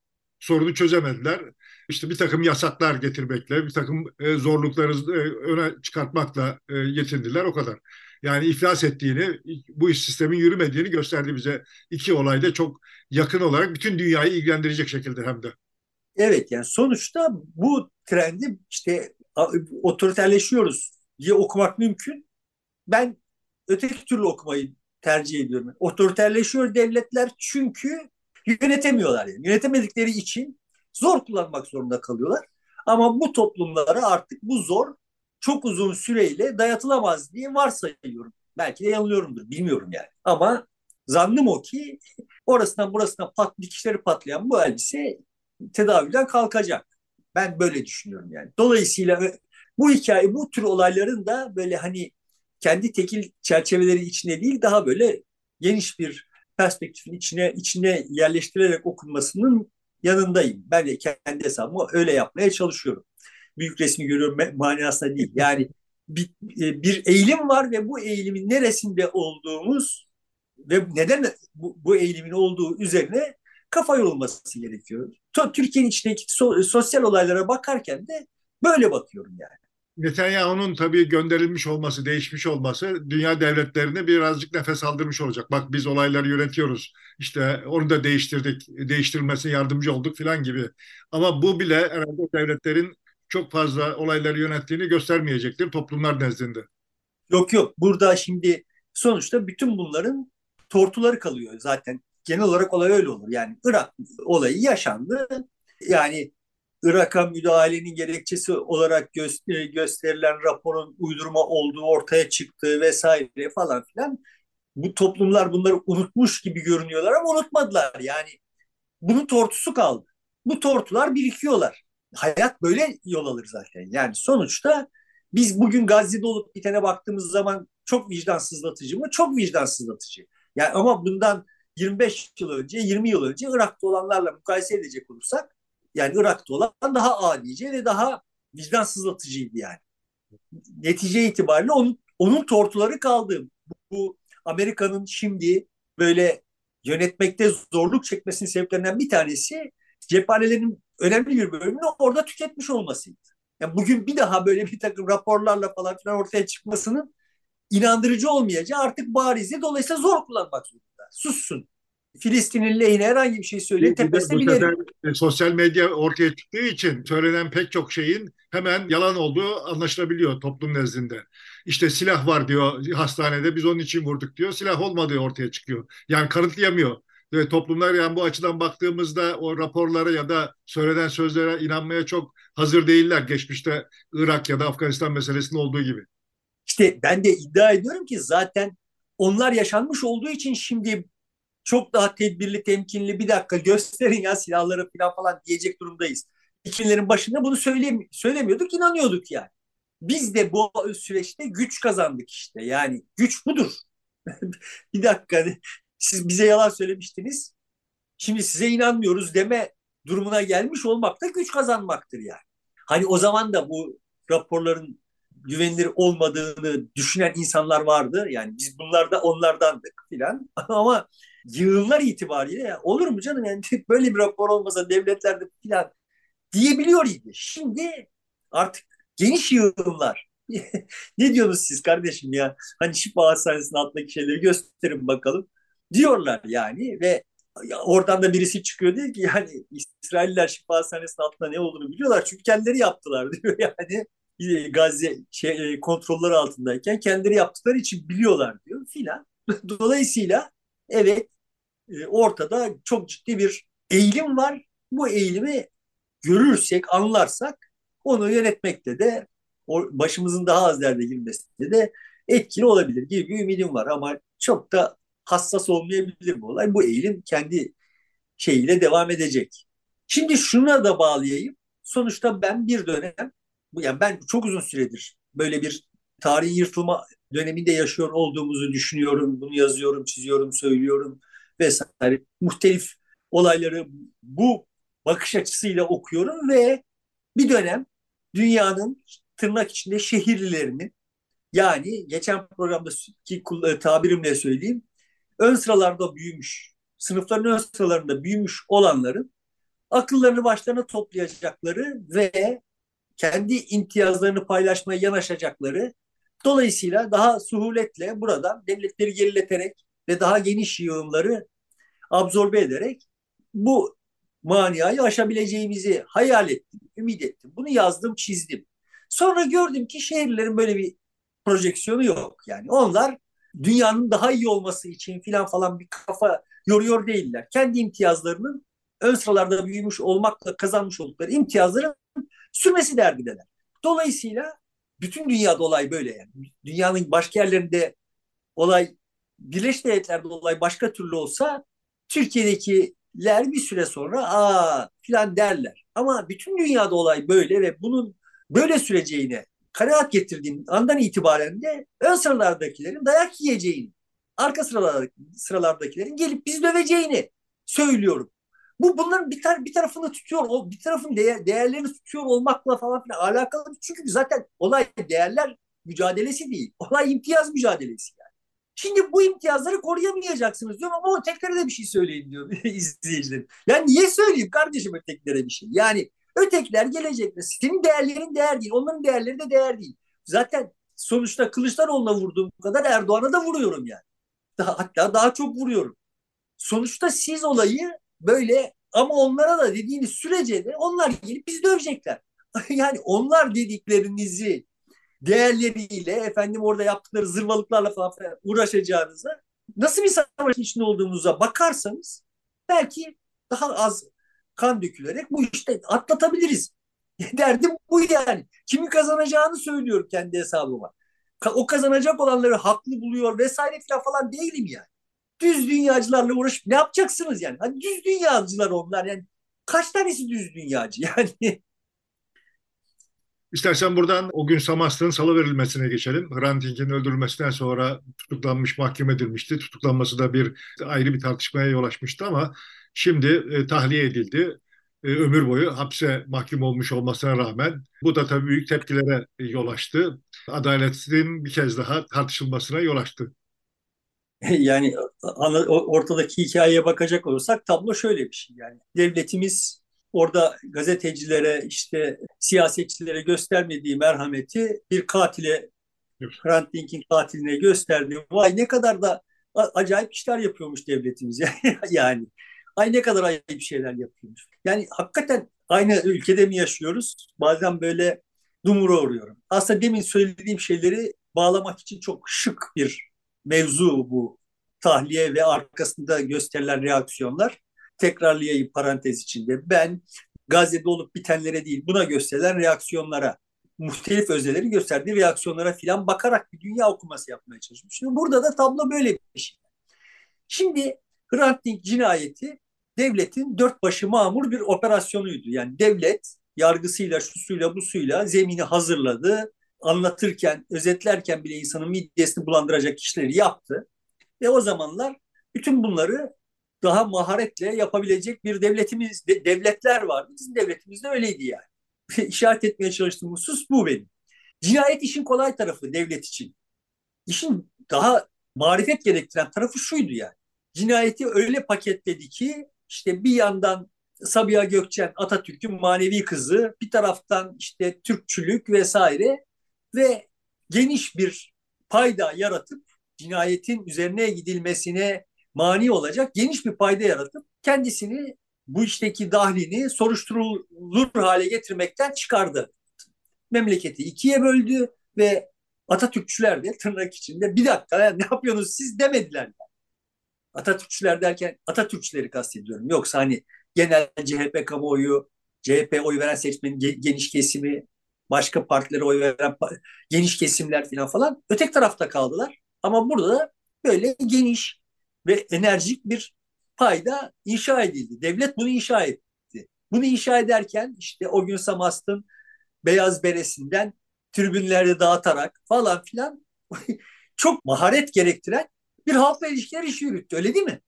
Sorunu çözemediler. İşte bir takım yasaklar getirmekle, bir takım e, zorlukları e, öne çıkartmakla e, yetindiler o kadar. Yani iflas ettiğini, bu iş sistemin yürümediğini gösterdi bize. iki olayda çok yakın olarak bütün dünyayı ilgilendirecek şekilde hem de. Evet yani sonuçta bu trendi işte otoriterleşiyoruz diye okumak mümkün. Ben öteki türlü okumayı tercih ediyorum. Otoriterleşiyor devletler çünkü yönetemiyorlar yani. Yönetemedikleri için zor kullanmak zorunda kalıyorlar. Ama bu toplumlara artık bu zor çok uzun süreyle dayatılamaz diye varsayıyorum. Belki de yanılıyorumdur bilmiyorum yani. Ama zannım o ki orasından burasına pat, dikişleri patlayan bu elbise tedaviden kalkacak. Ben böyle düşünüyorum yani. Dolayısıyla bu hikaye, bu tür olayların da böyle hani kendi tekil çerçeveleri içine değil daha böyle geniş bir perspektifin içine içine yerleştirerek okunmasının yanındayım. Ben de kendi hesabımı öyle yapmaya çalışıyorum. Büyük resmi görüyorum manasında değil. Yani bir, e, bir eğilim var ve bu eğilimin neresinde olduğumuz ve neden bu, bu eğilimin olduğu üzerine kafa yorulması gerekiyor. Türkiye'nin içindeki so, sosyal olaylara bakarken de böyle bakıyorum yani. Netanyahu'nun tabii gönderilmiş olması, değişmiş olması dünya devletlerini birazcık nefes aldırmış olacak. Bak biz olayları yönetiyoruz. İşte onu da değiştirdik, değiştirmesine yardımcı olduk falan gibi. Ama bu bile herhalde devletlerin çok fazla olayları yönettiğini göstermeyecektir toplumlar nezdinde. Yok yok. Burada şimdi sonuçta bütün bunların tortuları kalıyor zaten. Genel olarak olay öyle olur. Yani Irak olayı yaşandı. Yani Irak'a müdahalenin gerekçesi olarak gö- e, gösterilen raporun uydurma olduğu ortaya çıktı vesaire falan filan. Bu toplumlar bunları unutmuş gibi görünüyorlar ama unutmadılar. Yani bunun tortusu kaldı. Bu tortular birikiyorlar. Hayat böyle yol alır zaten. Yani sonuçta biz bugün Gazze'de olup bitene baktığımız zaman çok vicdansızlatıcı mı? Çok vicdansızlatıcı. Yani ama bundan 25 yıl önce, 20 yıl önce Irak'ta olanlarla mukayese edecek olursak yani Irak'ta olan daha adice ve daha vicdansızlatıcıydı yani. Netice itibariyle onun, onun tortuları kaldı. Bu Amerika'nın şimdi böyle yönetmekte zorluk çekmesinin sebeplerinden bir tanesi cephanelerin önemli bir bölümünü orada tüketmiş olmasıydı. Yani bugün bir daha böyle bir takım raporlarla falan filan ortaya çıkmasının inandırıcı olmayacağı artık barizdi. Dolayısıyla zor kullanmak zorunda. Sussun. Filistin'in lehine herhangi bir şey söyle tepesine binerim. E, sosyal medya ortaya çıktığı için söylenen pek çok şeyin hemen yalan olduğu anlaşılabiliyor toplum nezdinde. İşte silah var diyor hastanede biz onun için vurduk diyor. Silah olmadığı ortaya çıkıyor. Yani kanıtlayamıyor. Ve toplumlar yani bu açıdan baktığımızda o raporlara ya da söylenen sözlere inanmaya çok hazır değiller. Geçmişte Irak ya da Afganistan meselesinde olduğu gibi. İşte ben de iddia ediyorum ki zaten onlar yaşanmış olduğu için şimdi çok daha tedbirli, temkinli bir dakika gösterin ya silahları falan falan diyecek durumdayız. İkinlerin başında bunu söylem söylemiyorduk, inanıyorduk yani. Biz de bu süreçte güç kazandık işte. Yani güç budur. bir dakika siz bize yalan söylemiştiniz. Şimdi size inanmıyoruz deme durumuna gelmiş olmak da güç kazanmaktır yani. Hani o zaman da bu raporların güvenilir olmadığını düşünen insanlar vardı. Yani biz bunlar da onlardandık filan. Ama yığınlar itibariyle ya, olur mu canım yani böyle bir rapor olmasa devletlerde filan diyebiliyor idi. Şimdi artık geniş yığınlar. ne diyorsunuz siz kardeşim ya? Hani Şifa Hastanesi'nin altındaki şeyleri gösterin bakalım. Diyorlar yani ve oradan da birisi çıkıyor diyor ki yani İsrailler Şifa Hastanesi'nin altında ne olduğunu biliyorlar çünkü kendileri yaptılar diyor yani. Gazze şey, e, kontrolleri altındayken kendileri yaptıkları için biliyorlar diyor filan. Dolayısıyla evet e, ortada çok ciddi bir eğilim var. Bu eğilimi görürsek, anlarsak onu yönetmekte de başımızın daha az derde girmesinde de etkili olabilir gibi bir ümidim var ama çok da hassas olmayabilir bu olay. Bu eğilim kendi şeyiyle devam edecek. Şimdi şuna da bağlayayım. Sonuçta ben bir dönem, yani ben çok uzun süredir böyle bir tarihi yırtılma döneminde yaşıyor olduğumuzu düşünüyorum. Bunu yazıyorum, çiziyorum, söylüyorum vesaire. Muhtelif olayları bu bakış açısıyla okuyorum ve bir dönem dünyanın tırnak içinde şehirlilerinin yani geçen programdaki tabirimle söyleyeyim ön sıralarda büyümüş, sınıfların ön sıralarında büyümüş olanların akıllarını başlarına toplayacakları ve kendi imtiyazlarını paylaşmaya yanaşacakları dolayısıyla daha suhuletle buradan devletleri gerileterek ve daha geniş yığınları absorbe ederek bu maniayı aşabileceğimizi hayal ettim, ümit ettim. Bunu yazdım, çizdim. Sonra gördüm ki şehirlerin böyle bir projeksiyonu yok. Yani onlar dünyanın daha iyi olması için filan falan bir kafa yoruyor değiller. Kendi imtiyazlarının ön sıralarda büyümüş olmakla kazanmış oldukları imtiyazların sürmesi derdideler. Dolayısıyla bütün dünyada olay böyle yani. Dünyanın başka yerlerinde olay Birleşik Devletler'de olay başka türlü olsa Türkiye'dekiler bir süre sonra aa filan derler. Ama bütün dünyada olay böyle ve bunun böyle süreceğine kanaat getirdiğim andan itibaren de ön sıralardakilerin dayak yiyeceğini, arka sıralardaki, sıralardakilerin gelip bizi döveceğini söylüyorum. Bu bunların bir, tar bir tarafını tutuyor, o bir tarafın değer, değerlerini tutuyor olmakla falan filan alakalı. Çünkü zaten olay değerler mücadelesi değil. Olay imtiyaz mücadelesi yani. Şimdi bu imtiyazları koruyamayacaksınız diyor ama ötekilere de bir şey söyleyin diyor izleyicilerim. Yani niye söyleyeyim kardeşim ötekilere bir şey? Yani ötekiler gelecekte senin değerlerin değer değil, onların değerleri de değer değil. Zaten sonuçta Kılıçdaroğlu'na vurduğum kadar Erdoğan'a da vuruyorum yani. Daha, hatta daha çok vuruyorum. Sonuçta siz olayı böyle ama onlara da dediğiniz sürece de onlar gelip bizi dövecekler. yani onlar dediklerinizi değerleriyle efendim orada yaptıkları zırvalıklarla falan uğraşacağınıza nasıl bir savaş içinde olduğumuza bakarsanız belki daha az kan dökülerek bu işte atlatabiliriz. Derdim bu yani. Kimin kazanacağını söylüyorum kendi hesabıma. O kazanacak olanları haklı buluyor vesaire falan değilim yani. Düz dünyacılarla uğraşıp ne yapacaksınız yani? Hani düz dünyacılar onlar yani. Kaç tanesi düz dünyacı yani? İstersen buradan o gün Samast'ın salı verilmesine geçelim. Hrant öldürülmesinden sonra tutuklanmış, mahkum edilmişti. Tutuklanması da bir ayrı bir tartışmaya yol açmıştı ama şimdi e, tahliye edildi. E, ömür boyu hapse mahkum olmuş olmasına rağmen bu da tabii büyük tepkilere yol açtı. Adaletin bir kez daha tartışılmasına yol açtı. Yani ortadaki hikayeye bakacak olursak tablo şöyle bir şey yani. Devletimiz orada gazetecilere işte siyasetçilere göstermediği merhameti bir katile Hrant Dink'in katiline gösterdi. Vay ne kadar da acayip işler yapıyormuş devletimiz yani. Ay ne kadar ayıp şeyler yapıyormuş. Yani hakikaten aynı ülkede mi yaşıyoruz? Bazen böyle dumura uğruyorum. Aslında demin söylediğim şeyleri bağlamak için çok şık bir mevzu bu tahliye ve arkasında gösterilen reaksiyonlar tekrarlayayım parantez içinde. Ben Gazze'de olup bitenlere değil buna gösterilen reaksiyonlara, muhtelif özneleri gösterdiği reaksiyonlara filan bakarak bir dünya okuması yapmaya çalışıyorum. Şimdi burada da tablo böyle bir şey. Şimdi Hrant Dink cinayeti devletin dört başı mamur bir operasyonuydu. Yani devlet yargısıyla, şusuyla, busuyla zemini hazırladı. Anlatırken, özetlerken bile insanın midesini bulandıracak işleri yaptı. Ve o zamanlar bütün bunları daha maharetle yapabilecek bir devletimiz, de, devletler vardı. Bizim devletimiz de öyleydi yani. İşaret etmeye çalıştığım husus bu benim. Cinayet işin kolay tarafı devlet için. İşin daha marifet gerektiren tarafı şuydu yani. Cinayeti öyle paketledi ki işte bir yandan Sabiha Gökçen Atatürk'ün manevi kızı, bir taraftan işte Türkçülük vesaire ve geniş bir payda yaratıp cinayetin üzerine gidilmesine mani olacak geniş bir payda yaratıp kendisini bu işteki dahlini soruşturulur hale getirmekten çıkardı. Memleketi ikiye böldü ve Atatürkçüler de tırnak içinde bir dakika yani ne yapıyorsunuz siz demediler. Atatürkçüler derken Atatürkçüleri kastediyorum. Yoksa hani genel CHP kamuoyu, CHP oy veren seçmenin geniş kesimi, başka partilere oy veren geniş kesimler falan falan ötek tarafta kaldılar. Ama burada böyle geniş ve enerjik bir payda inşa edildi. Devlet bunu inşa etti. Bunu inşa ederken işte o gün Samast'ın beyaz beresinden tribünlerde dağıtarak falan filan çok maharet gerektiren bir halkla ilişkiler işi yürüttü. Öyle değil mi?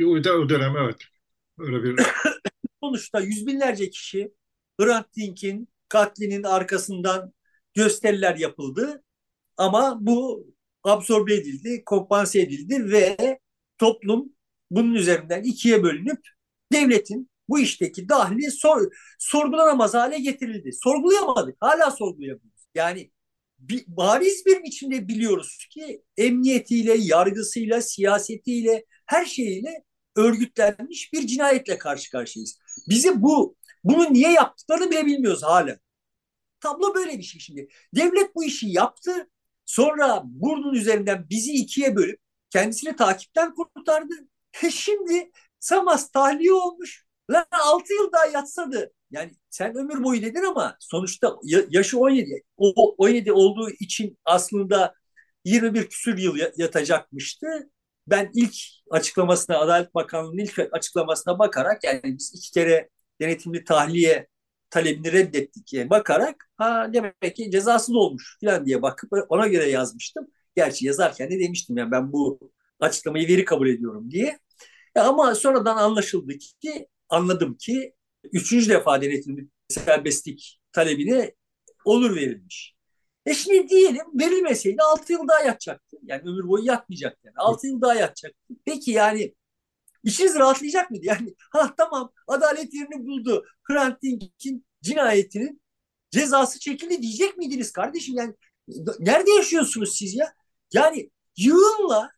O, o dönem evet. Öyle bir... Sonuçta yüz binlerce kişi Hrant Dink'in katlinin arkasından gösteriler yapıldı. Ama bu absorbe edildi, kompanse edildi ve toplum bunun üzerinden ikiye bölünüp devletin bu işteki dahli sor, sorgulanamaz hale getirildi. Sorgulayamadık. Hala sorgulayamıyoruz. Yani bir, bariz bir biçimde biliyoruz ki emniyetiyle, yargısıyla, siyasetiyle, her şeyiyle örgütlenmiş bir cinayetle karşı karşıyayız. Bizi bu bunu niye yaptıklarını bile bilmiyoruz hala. Tablo böyle bir şey şimdi. Devlet bu işi yaptı. Sonra burnun üzerinden bizi ikiye bölüp kendisini takipten kurtardı. E şimdi Samas tahliye olmuş. Lan 6 yıl daha yatsadı. Yani sen ömür boyu dedin ama sonuçta yaşı 17. O 17 olduğu için aslında 21 küsür yıl yatacakmıştı. Ben ilk açıklamasına, Adalet Bakanlığı'nın ilk açıklamasına bakarak yani biz iki kere denetimli tahliye talebini reddettik diye bakarak ha demek ki cezası da olmuş falan diye bakıp ona göre yazmıştım. Gerçi yazarken de demiştim ya ben bu açıklamayı veri kabul ediyorum diye. Ya ama sonradan anlaşıldı ki anladım ki üçüncü defa denetimli serbestlik talebine olur verilmiş. E şimdi diyelim verilmeseydi 6 yıl daha yatacaktı. Yani ömür boyu yatmayacak yani. 6 yıl daha yatacaktı. Peki yani işiniz rahatlayacak mıydı? Yani ha tamam adalet yerini buldu. Hrant Dink'in cinayetinin cezası çekildi diyecek miydiniz kardeşim? Yani nerede yaşıyorsunuz siz ya? Yani yığınla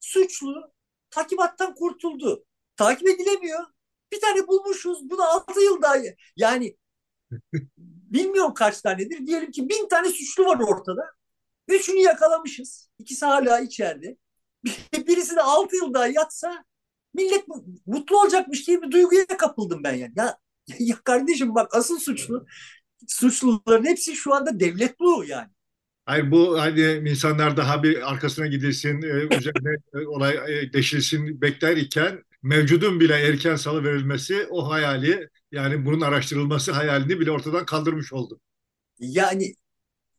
suçlu takibattan kurtuldu. Takip edilemiyor. Bir tane bulmuşuz. Bu da 6 yıl daha. Yani bilmiyorum kaç tanedir. Diyelim ki bin tane suçlu var ortada. Üçünü yakalamışız. İkisi hala içeride. Birisi de 6 yıl daha yatsa millet mutlu olacakmış diye bir duyguya kapıldım ben yani. Ya, ya kardeşim bak asıl suçlu suçluların hepsi şu anda devlet bu yani. Hayır bu hani insanlar daha bir arkasına gidilsin, e, üzerine e, olay e, deşilsin bekler iken mevcudun bile erken salı verilmesi o hayali yani bunun araştırılması hayalini bile ortadan kaldırmış oldu. Yani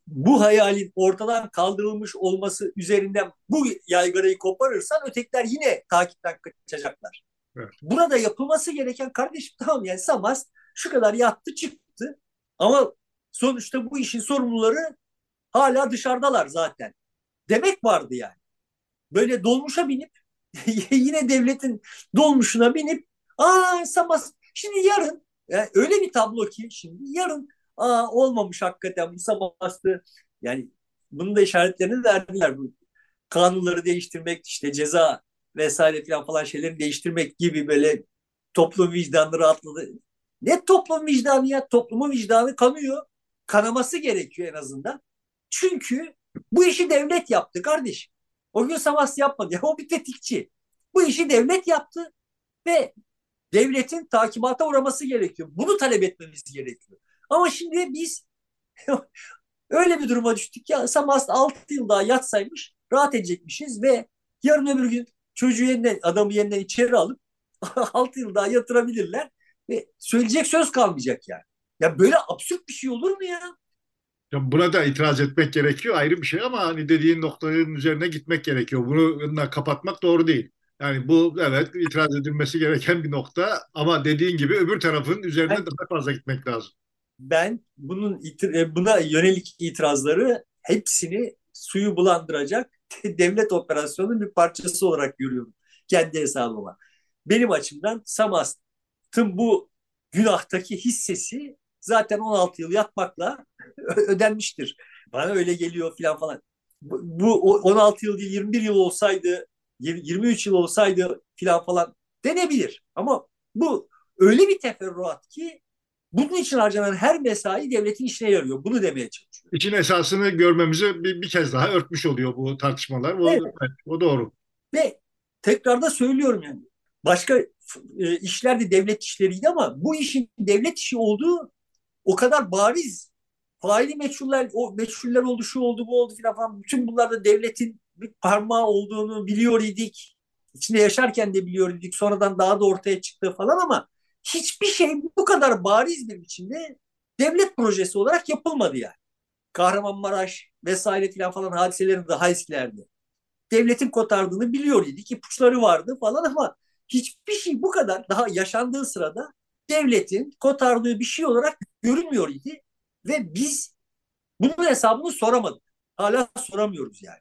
bu hayalin ortadan kaldırılmış olması üzerinden bu yaygarayı koparırsan ötekiler yine takipten kaçacaklar. Evet. Burada yapılması gereken kardeşim tamam yani Samas şu kadar yattı çıktı ama sonuçta bu işin sorumluları hala dışarıdalar zaten. Demek vardı yani. Böyle dolmuşa binip yine devletin dolmuşuna binip aa Samas şimdi yarın yani öyle bir tablo ki şimdi yarın aa olmamış hakikaten bu Samas'tı yani bunun da işaretlerini verdiler bu kanunları değiştirmek işte ceza vesaire falan falan şeyleri değiştirmek gibi böyle toplum vicdanı rahatladı. Ne toplum vicdanı ya? Toplumun vicdanı kanıyor. Kanaması gerekiyor en azından. Çünkü bu işi devlet yaptı kardeş. O gün Samas yapmadı. Ya, o bir tetikçi. Bu işi devlet yaptı ve devletin takibata uğraması gerekiyor. Bunu talep etmemiz gerekiyor. Ama şimdi biz öyle bir duruma düştük ya Samas 6 yıl daha yatsaymış rahat edecekmişiz ve yarın öbür gün çocuğu yeniden adamı yeniden içeri alıp 6 yıl daha yatırabilirler ve söyleyecek söz kalmayacak yani. Ya böyle absürt bir şey olur mu ya? Ya buna da itiraz etmek gerekiyor ayrı bir şey ama hani dediğin noktanın üzerine gitmek gerekiyor. Bunu kapatmak doğru değil. Yani bu evet itiraz edilmesi gereken bir nokta ama dediğin gibi öbür tarafın üzerine ben, daha fazla gitmek lazım. Ben bunun e, buna yönelik itirazları hepsini suyu bulandıracak devlet operasyonunun bir parçası olarak görüyorum kendi hesabıma. Benim açımdan Samast'ın bu günahtaki hissesi zaten 16 yıl yatmakla ödenmiştir. Bana öyle geliyor falan falan. Bu 16 yıl değil 21 yıl olsaydı 23 yıl olsaydı falan falan denebilir. Ama bu öyle bir teferruat ki bunun için harcanan her mesai devletin işine yarıyor. Bunu demeye çalışıyor. İçin esasını görmemizi bir, bir kez daha örtmüş oluyor bu tartışmalar. O, evet. o doğru. Ve tekrar da söylüyorum yani. Başka e, işler de devlet işleriydi ama bu işin devlet işi olduğu o kadar bariz faili meçhuller, o meçhuller oldu, şu oldu, bu oldu falan. Bütün bunlarda devletin bir parmağı olduğunu biliyor idik. İçinde yaşarken de biliyor idik. Sonradan daha da ortaya çıktı falan ama hiçbir şey bu kadar bariz bir biçimde devlet projesi olarak yapılmadı yani. Kahramanmaraş vesaire filan falan hadiselerin daha eskilerdi. Devletin kotardığını biliyor idik. ipuçları vardı falan ama hiçbir şey bu kadar daha yaşandığı sırada devletin kotardığı bir şey olarak görünmüyor idi. Ve biz bunun hesabını soramadık. Hala soramıyoruz yani.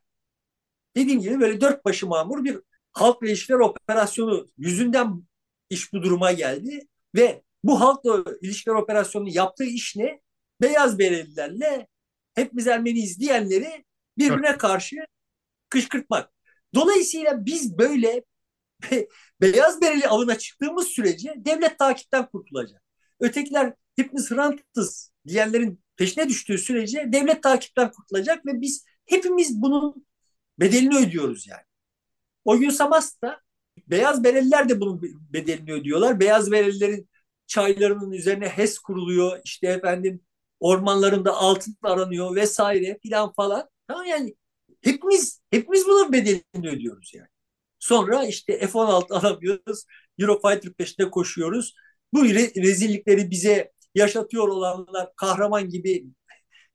Dediğim gibi böyle dört başı mamur bir halk ilişkiler operasyonu yüzünden iş bu duruma geldi. Ve bu halkla ilişkiler operasyonunu yaptığı iş ne? Beyaz berelilerle hepimiz Ermeniyiz diyenleri birbirine karşı kışkırtmak. Dolayısıyla biz böyle beyaz bereli avına çıktığımız sürece devlet takipten kurtulacak. Ötekiler hepimiz Hrant'ız diyenlerin peşine düştüğü sürece devlet takipten kurtulacak ve biz hepimiz bunun bedelini ödüyoruz yani. O gün Samas'ta beyaz bereliler de bunun bedelini ödüyorlar. Beyaz berelilerin çaylarının üzerine HES kuruluyor. İşte efendim ormanlarında altın aranıyor vesaire filan falan. Tamam yani hepimiz hepimiz bunun bedelini ödüyoruz yani. Sonra işte F-16 alamıyoruz. Eurofighter peşinde koşuyoruz. Bu re- rezillikleri bize yaşatıyor olanlar kahraman gibi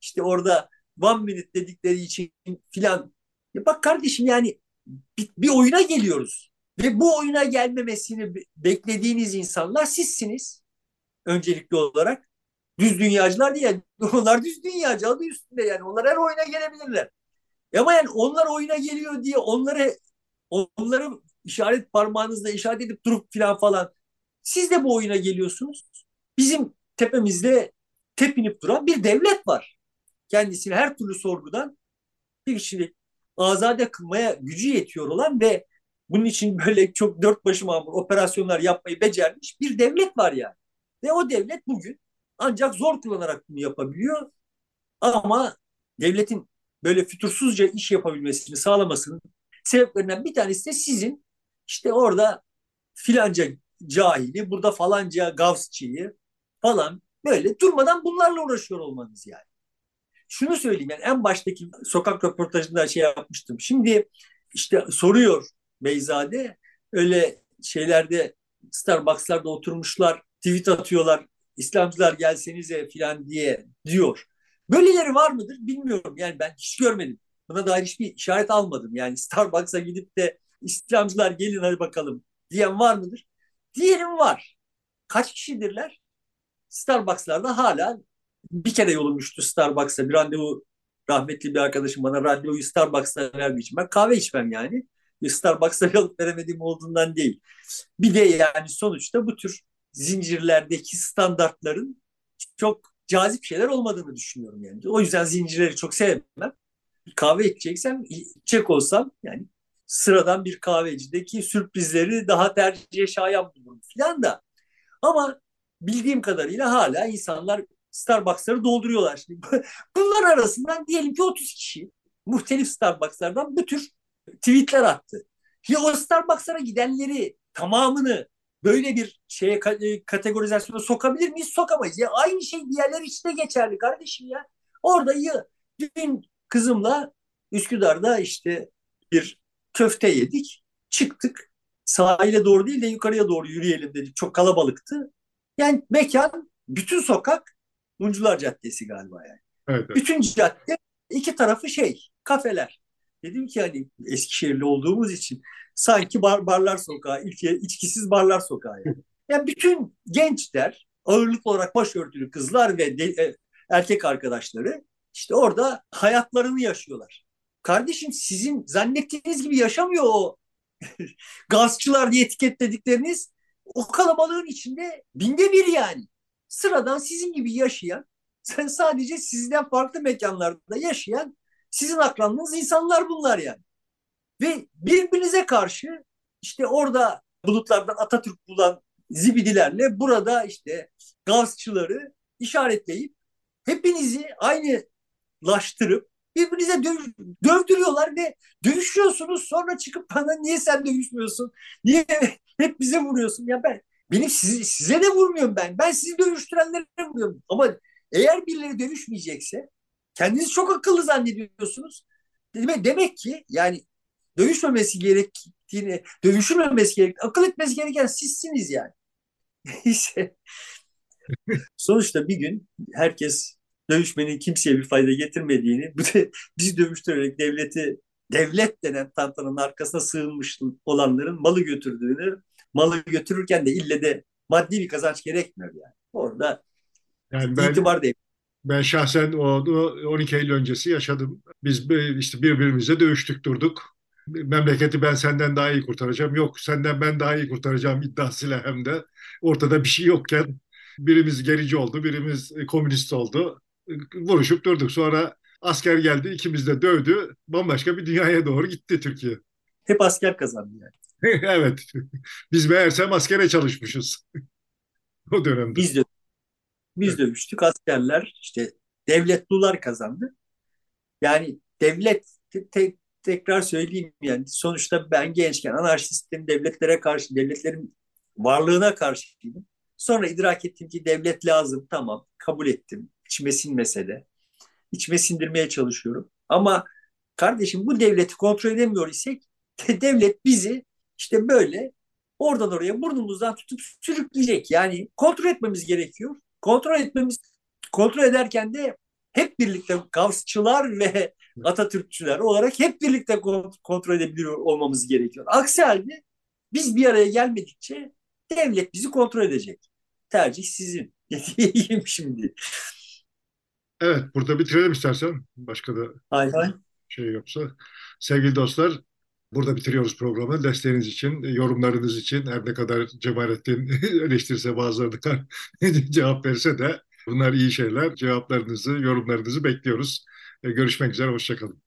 işte orada one minute dedikleri için filan. Bak kardeşim yani bir, bir oyuna geliyoruz. Ve bu oyuna gelmemesini beklediğiniz insanlar sizsiniz öncelikli olarak. düz dünyacılar değil. Onlar düz dünyacı adı üstünde yani. Onlar her oyuna gelebilirler. Ama yani onlar oyuna geliyor diye onları onları işaret parmağınızla işaret edip durup falan falan. Siz de bu oyuna geliyorsunuz. Bizim tepemizde tepinip duran bir devlet var. Kendisini her türlü sorgudan bir kişilik azade kılmaya gücü yetiyor olan ve bunun için böyle çok dört başı mamur operasyonlar yapmayı becermiş bir devlet var yani. Ve o devlet bugün ancak zor kullanarak bunu yapabiliyor. Ama devletin böyle fütursuzca iş yapabilmesini sağlamasının sebeplerinden bir tanesi de sizin işte orada filanca cahili, burada falanca gavsçıyı falan böyle durmadan bunlarla uğraşıyor olmanız yani. Şunu söyleyeyim yani en baştaki sokak röportajında şey yapmıştım. Şimdi işte soruyor Beyzade öyle şeylerde Starbucks'larda oturmuşlar tweet atıyorlar İslamcılar gelsenize filan diye diyor. Böyleleri var mıdır bilmiyorum. Yani ben hiç görmedim. Buna dair hiçbir işaret almadım. Yani Starbucks'a gidip de İslamcılar gelin hadi bakalım diyen var mıdır? Diyelim var. Kaç kişidirler? Starbucks'larda hala bir kere yolum düştü Starbucks'a bir randevu rahmetli bir arkadaşım bana randevuyu Starbucks'ta verdiği için ben kahve içmem yani. Starbucks'a alıp veremediğim olduğundan değil. Bir de yani sonuçta bu tür zincirlerdeki standartların çok cazip şeyler olmadığını düşünüyorum yani. O yüzden zincirleri çok sevmem. Kahve içeceksem, içecek olsam yani sıradan bir kahvecideki sürprizleri daha tercihe şayan bulurum filan da. Ama bildiğim kadarıyla hala insanlar Starbucks'ları dolduruyorlar. Şimdi bunlar arasından diyelim ki 30 kişi muhtelif Starbucks'lardan bu tür tweetler attı. Ya o Starbucks'lara gidenleri tamamını böyle bir şeye e, kategorizasyona sokabilir miyiz? Sokamayız. Ya aynı şey diğerler için de geçerli kardeşim ya. Orada ya, dün kızımla Üsküdar'da işte bir köfte yedik. Çıktık. Sahile doğru değil de yukarıya doğru yürüyelim dedik. Çok kalabalıktı. Yani mekan, bütün sokak Mumcular Caddesi galiba yani. Evet, evet. Bütün cadde iki tarafı şey, kafeler. Dedim ki hani Eskişehirli olduğumuz için sanki bar, barlar sokağı, ilk içkisiz barlar sokağı yani. yani bütün gençler, ağırlıklı olarak başörtülü kızlar ve de, e, erkek arkadaşları işte orada hayatlarını yaşıyorlar. Kardeşim sizin zannettiğiniz gibi yaşamıyor o gazçılar diye etiketledikleriniz. O kalabalığın içinde binde bir yani. Sıradan sizin gibi yaşayan, sen sadece sizden farklı mekanlarda yaşayan sizin akranınız insanlar bunlar yani. Ve birbirinize karşı işte orada bulutlardan Atatürk bulan zibidilerle burada işte gazçıları işaretleyip hepinizi aynılaştırıp birbirinize döv, dövdürüyorlar ve dövüşüyorsunuz sonra çıkıp bana niye sen dövüşmüyorsun? Niye hep bize vuruyorsun? Ya ben benim sizi, size de vurmuyorum ben. Ben sizi dövüştürenlere vuruyorum. Ama eğer birileri dövüşmeyecekse kendinizi çok akıllı zannediyorsunuz. Demek, demek ki yani dövüşmemesi gerektiğini, dövüşülmemesi gerek, akıl etmesi gereken sizsiniz yani. Neyse. Sonuçta bir gün herkes dövüşmenin kimseye bir fayda getirmediğini, bu da bizi dövüştürerek devleti, devlet denen tantanın arkasına sığınmış olanların malı götürdüğünü, malı götürürken de ille de maddi bir kazanç gerekmiyor yani. Orada yani ben, itibar değil. Ben şahsen o 12 Eylül öncesi yaşadım. Biz işte birbirimize dövüştük durduk memleketi ben senden daha iyi kurtaracağım. Yok senden ben daha iyi kurtaracağım iddiasıyla hem de ortada bir şey yokken birimiz gerici oldu, birimiz komünist oldu. Vuruşup durduk. Sonra asker geldi, ikimiz de dövdü. Bambaşka bir dünyaya doğru gitti Türkiye. Hep asker kazandı yani. evet. Biz meğersem askere çalışmışız. o dönemde. Biz de biz evet. dövüştük. Askerler işte devletlular kazandı. Yani devlet te, tekrar söyleyeyim yani sonuçta ben gençken anarşistin devletlere karşı, devletlerin varlığına karşıydım. Sonra idrak ettim ki devlet lazım, tamam kabul ettim. İçime sinmese de. İçime sindirmeye çalışıyorum. Ama kardeşim bu devleti kontrol edemiyor isek devlet bizi işte böyle oradan oraya burnumuzdan tutup sürükleyecek. Yani kontrol etmemiz gerekiyor. Kontrol etmemiz kontrol ederken de hep birlikte Gavsçılar ve Atatürkçüler olarak hep birlikte kontrol edebiliyor olmamız gerekiyor. Aksi halde biz bir araya gelmedikçe devlet bizi kontrol edecek. tercih sizin. Diyeyim şimdi. Evet, burada bitirelim istersen. Başka da Hay hay. şey yoksa. Sevgili dostlar, burada bitiriyoruz programı. Desteğiniz için, yorumlarınız için her ne kadar Cemalettin eleştirse bazılarına cevap verse de bunlar iyi şeyler. Cevaplarınızı, yorumlarınızı bekliyoruz. Görüşmek üzere, hoşçakalın.